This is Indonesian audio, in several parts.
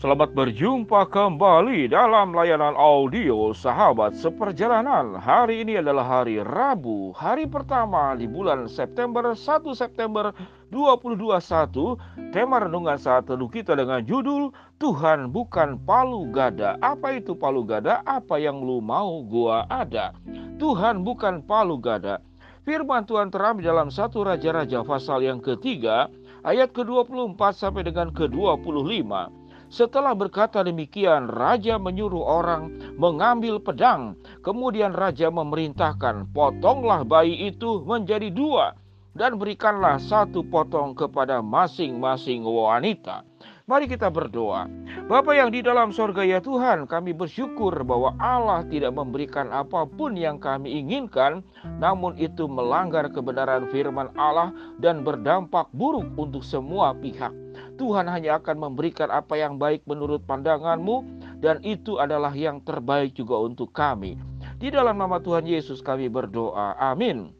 Selamat berjumpa kembali dalam layanan audio sahabat seperjalanan. Hari ini adalah hari Rabu, hari pertama di bulan September 1 September 2021. Tema renungan saat teduh kita dengan judul Tuhan bukan palu gada. Apa itu palu gada? Apa yang lu mau gua ada. Tuhan bukan palu gada. Firman Tuhan terambil dalam satu Raja-Raja pasal yang ketiga ayat ke-24 sampai dengan ke-25. Setelah berkata demikian, raja menyuruh orang mengambil pedang. Kemudian raja memerintahkan, "Potonglah bayi itu menjadi dua, dan berikanlah satu potong kepada masing-masing wanita." Mari kita berdoa. Bapa yang di dalam sorga ya Tuhan, kami bersyukur bahwa Allah tidak memberikan apa pun yang kami inginkan, namun itu melanggar kebenaran firman Allah dan berdampak buruk untuk semua pihak. Tuhan hanya akan memberikan apa yang baik menurut pandanganmu dan itu adalah yang terbaik juga untuk kami. Di dalam nama Tuhan Yesus kami berdoa. Amin.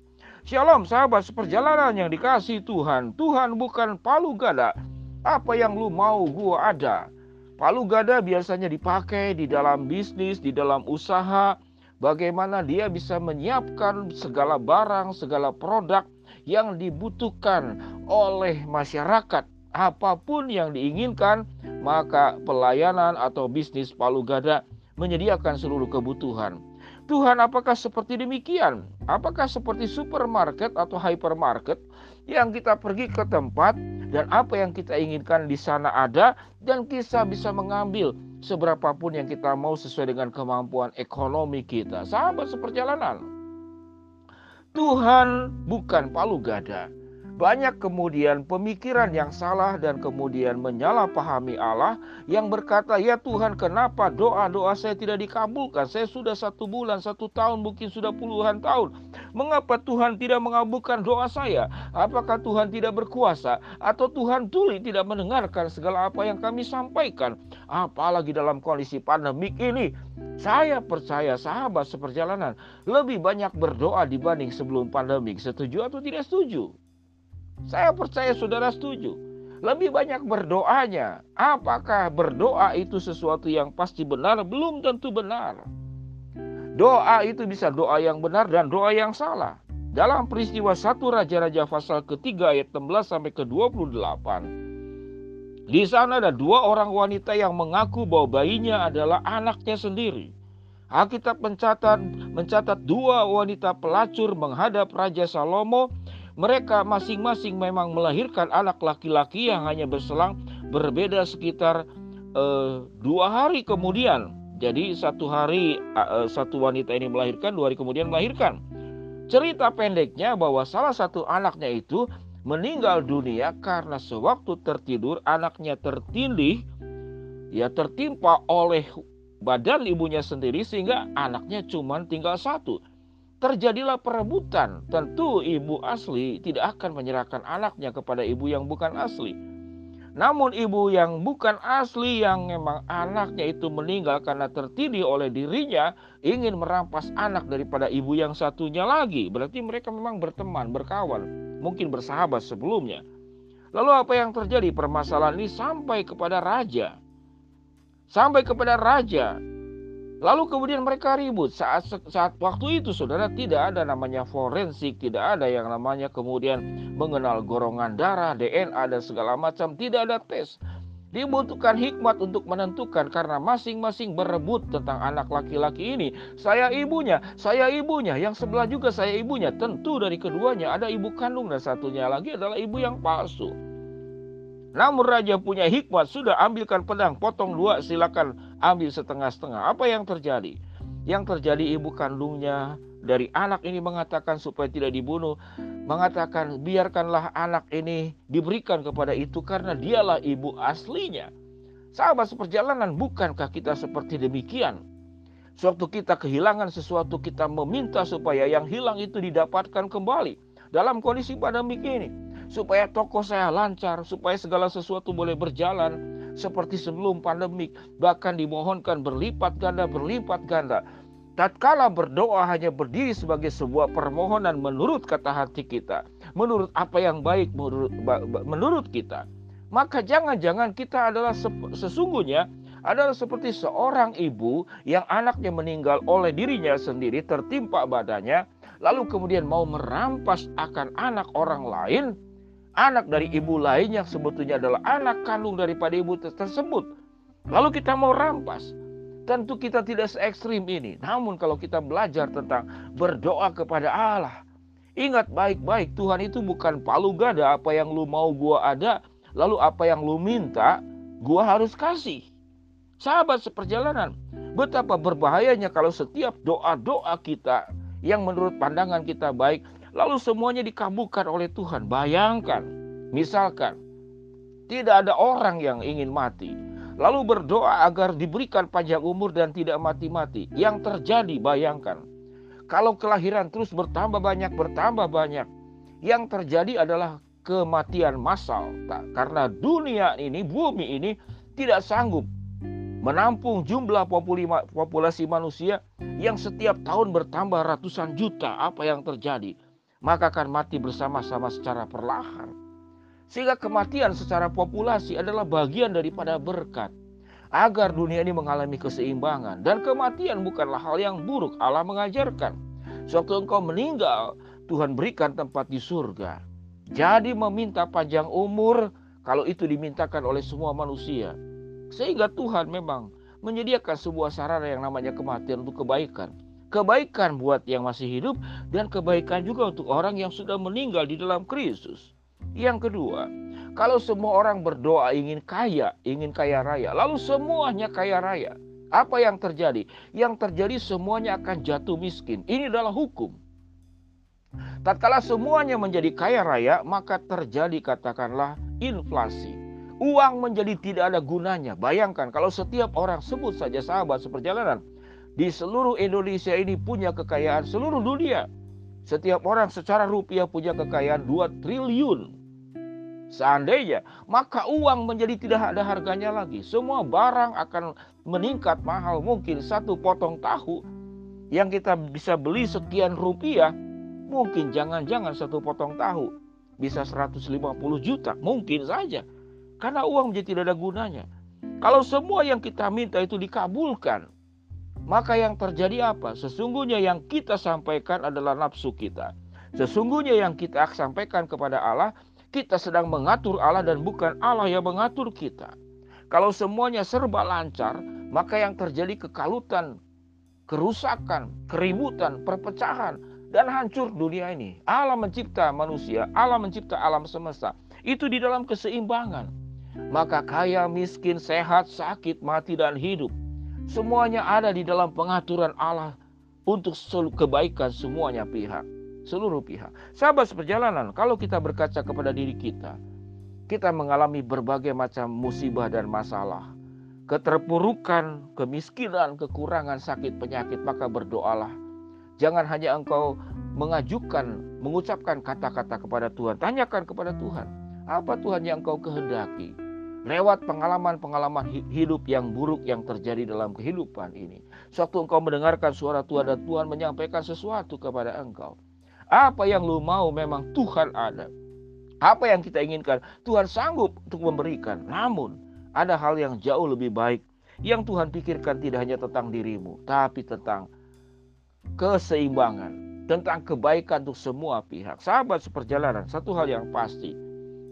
Shalom sahabat seperjalanan yang dikasih Tuhan. Tuhan bukan palu gada apa yang lu mau gua ada. Palu gada biasanya dipakai di dalam bisnis, di dalam usaha. Bagaimana dia bisa menyiapkan segala barang, segala produk yang dibutuhkan oleh masyarakat. Apa pun yang diinginkan, maka pelayanan atau bisnis palu gada menyediakan seluruh kebutuhan. Tuhan, apakah seperti demikian? Apakah seperti supermarket atau hypermarket yang kita pergi ke tempat dan apa yang kita inginkan di sana ada dan kita bisa mengambil seberapapun yang kita mau sesuai dengan kemampuan ekonomi kita. Sahabat seperjalanan. Tuhan bukan palu gada. Banyak kemudian pemikiran yang salah dan kemudian menyalahpahami Allah yang berkata, ya Tuhan kenapa doa-doa saya tidak dikabulkan? Saya sudah satu bulan, satu tahun, mungkin sudah puluhan tahun. Mengapa Tuhan tidak mengabulkan doa saya? Apakah Tuhan tidak berkuasa? Atau Tuhan tuli tidak mendengarkan segala apa yang kami sampaikan? Apalagi dalam kondisi pandemik ini, saya percaya sahabat seperjalanan lebih banyak berdoa dibanding sebelum pandemik. Setuju atau tidak setuju? Saya percaya saudara setuju. Lebih banyak berdoanya. Apakah berdoa itu sesuatu yang pasti benar? Belum tentu benar. Doa itu bisa doa yang benar dan doa yang salah. Dalam peristiwa satu Raja-Raja pasal ketiga ayat 16 sampai ke 28. Di sana ada dua orang wanita yang mengaku bahwa bayinya adalah anaknya sendiri. Alkitab mencatat mencatat dua wanita pelacur menghadap Raja Salomo mereka masing-masing memang melahirkan anak laki-laki yang hanya berselang berbeda sekitar uh, dua hari kemudian. Jadi satu hari uh, satu wanita ini melahirkan, dua hari kemudian melahirkan. Cerita pendeknya bahwa salah satu anaknya itu meninggal dunia karena sewaktu tertidur anaknya tertindih, ya tertimpa oleh badan ibunya sendiri sehingga anaknya cuma tinggal satu terjadilah perebutan. Tentu ibu asli tidak akan menyerahkan anaknya kepada ibu yang bukan asli. Namun ibu yang bukan asli yang memang anaknya itu meninggal karena tertindih oleh dirinya ingin merampas anak daripada ibu yang satunya lagi. Berarti mereka memang berteman, berkawan, mungkin bersahabat sebelumnya. Lalu apa yang terjadi? Permasalahan ini sampai kepada raja. Sampai kepada raja Lalu kemudian mereka ribut saat saat waktu itu saudara tidak ada namanya forensik, tidak ada yang namanya kemudian mengenal golongan darah, DNA dan segala macam, tidak ada tes. Dibutuhkan hikmat untuk menentukan karena masing-masing berebut tentang anak laki-laki ini. Saya ibunya, saya ibunya, yang sebelah juga saya ibunya. Tentu dari keduanya ada ibu kandung dan satunya lagi adalah ibu yang palsu. Namun raja punya hikmat, sudah ambilkan pedang, potong dua, silakan ambil setengah-setengah. Apa yang terjadi? Yang terjadi ibu kandungnya dari anak ini mengatakan supaya tidak dibunuh, mengatakan biarkanlah anak ini diberikan kepada itu karena dialah ibu aslinya. Sahabat seperjalanan, bukankah kita seperti demikian? Suatu kita kehilangan sesuatu, kita meminta supaya yang hilang itu didapatkan kembali. Dalam kondisi pandemik ini, supaya toko saya lancar, supaya segala sesuatu boleh berjalan seperti sebelum pandemik, bahkan dimohonkan berlipat ganda, berlipat ganda. Tatkala berdoa hanya berdiri sebagai sebuah permohonan menurut kata hati kita, menurut apa yang baik menurut, menurut kita. Maka jangan-jangan kita adalah sesungguhnya adalah seperti seorang ibu yang anaknya meninggal oleh dirinya sendiri tertimpa badannya lalu kemudian mau merampas akan anak orang lain anak dari ibu lain yang sebetulnya adalah anak kandung daripada ibu tersebut. Lalu kita mau rampas. Tentu kita tidak se ekstrim ini. Namun kalau kita belajar tentang berdoa kepada Allah ingat baik-baik Tuhan itu bukan palu gada apa yang lu mau gua ada lalu apa yang lu minta gua harus kasih. Sahabat seperjalanan, betapa berbahayanya kalau setiap doa-doa kita yang menurut pandangan kita baik, lalu semuanya dikabulkan oleh Tuhan. Bayangkan, misalkan, tidak ada orang yang ingin mati, lalu berdoa agar diberikan panjang umur dan tidak mati-mati. Yang terjadi, bayangkan, kalau kelahiran terus bertambah banyak, bertambah banyak, yang terjadi adalah kematian massal. Karena dunia ini, bumi ini tidak sanggup menampung jumlah populasi manusia yang setiap tahun bertambah ratusan juta. Apa yang terjadi? Maka akan mati bersama-sama secara perlahan. Sehingga kematian secara populasi adalah bagian daripada berkat. Agar dunia ini mengalami keseimbangan. Dan kematian bukanlah hal yang buruk. Allah mengajarkan. Sewaktu engkau meninggal, Tuhan berikan tempat di surga. Jadi meminta panjang umur kalau itu dimintakan oleh semua manusia sehingga Tuhan memang menyediakan sebuah sarana yang namanya kematian untuk kebaikan. Kebaikan buat yang masih hidup dan kebaikan juga untuk orang yang sudah meninggal di dalam Kristus. Yang kedua, kalau semua orang berdoa ingin kaya, ingin kaya raya, lalu semuanya kaya raya, apa yang terjadi? Yang terjadi semuanya akan jatuh miskin. Ini adalah hukum. Tatkala semuanya menjadi kaya raya, maka terjadi katakanlah inflasi. Uang menjadi tidak ada gunanya. Bayangkan kalau setiap orang sebut saja sahabat seperjalanan di seluruh Indonesia ini punya kekayaan seluruh dunia. Setiap orang secara rupiah punya kekayaan 2 triliun. Seandainya, maka uang menjadi tidak ada harganya lagi. Semua barang akan meningkat mahal. Mungkin satu potong tahu yang kita bisa beli sekian rupiah, mungkin jangan-jangan satu potong tahu bisa 150 juta. Mungkin saja. Karena uang menjadi tidak ada gunanya. Kalau semua yang kita minta itu dikabulkan, maka yang terjadi apa? Sesungguhnya yang kita sampaikan adalah nafsu kita. Sesungguhnya yang kita sampaikan kepada Allah, kita sedang mengatur Allah dan bukan Allah yang mengatur kita. Kalau semuanya serba lancar, maka yang terjadi kekalutan, kerusakan, keributan, perpecahan, dan hancur dunia ini. Allah mencipta manusia, Allah mencipta alam semesta. Itu di dalam keseimbangan maka kaya, miskin, sehat, sakit, mati, dan hidup. Semuanya ada di dalam pengaturan Allah untuk kebaikan semuanya pihak, seluruh pihak. Sahabat seperjalanan, kalau kita berkaca kepada diri kita, kita mengalami berbagai macam musibah dan masalah. Keterpurukan, kemiskinan, kekurangan, sakit, penyakit, maka berdoalah. Jangan hanya engkau mengajukan, mengucapkan kata-kata kepada Tuhan. Tanyakan kepada Tuhan, apa Tuhan yang engkau kehendaki? Lewat pengalaman-pengalaman hidup yang buruk yang terjadi dalam kehidupan ini. Suatu engkau mendengarkan suara Tuhan dan Tuhan menyampaikan sesuatu kepada engkau. Apa yang lu mau memang Tuhan ada. Apa yang kita inginkan Tuhan sanggup untuk memberikan. Namun ada hal yang jauh lebih baik yang Tuhan pikirkan tidak hanya tentang dirimu, tapi tentang keseimbangan, tentang kebaikan untuk semua pihak. Sahabat seperjalanan, satu hal yang pasti,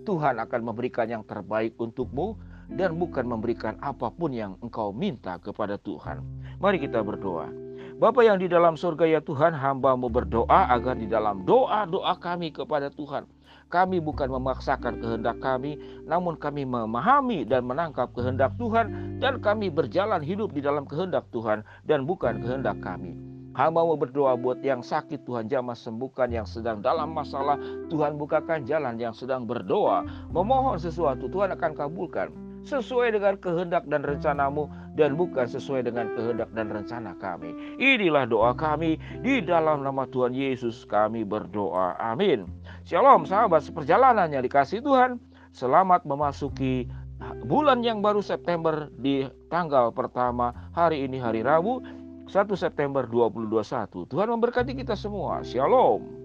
Tuhan akan memberikan yang terbaik untukmu dan bukan memberikan apa pun yang engkau minta kepada Tuhan. Mari kita berdoa. Bapa yang di dalam surga ya Tuhan, hambamu berdoa agar di dalam doa-doa kami kepada Tuhan, kami bukan memaksakan kehendak kami, namun kami memahami dan menangkap kehendak Tuhan, dan kami berjalan hidup di dalam kehendak Tuhan dan bukan kehendak kami. Hamba mau berdoa buat yang sakit Tuhan jamah sembuhkan yang sedang dalam masalah Tuhan bukakan jalan yang sedang berdoa memohon sesuatu Tuhan akan kabulkan sesuai dengan kehendak dan rencanamu dan bukan sesuai dengan kehendak dan rencana kami. Inilah doa kami di dalam nama Tuhan Yesus kami berdoa. Amin. Shalom sahabat seperjalanannya dikasih Tuhan. Selamat memasuki bulan yang baru September di tanggal pertama hari ini hari Rabu 1 September 2021. Tuhan memberkati kita semua. Shalom.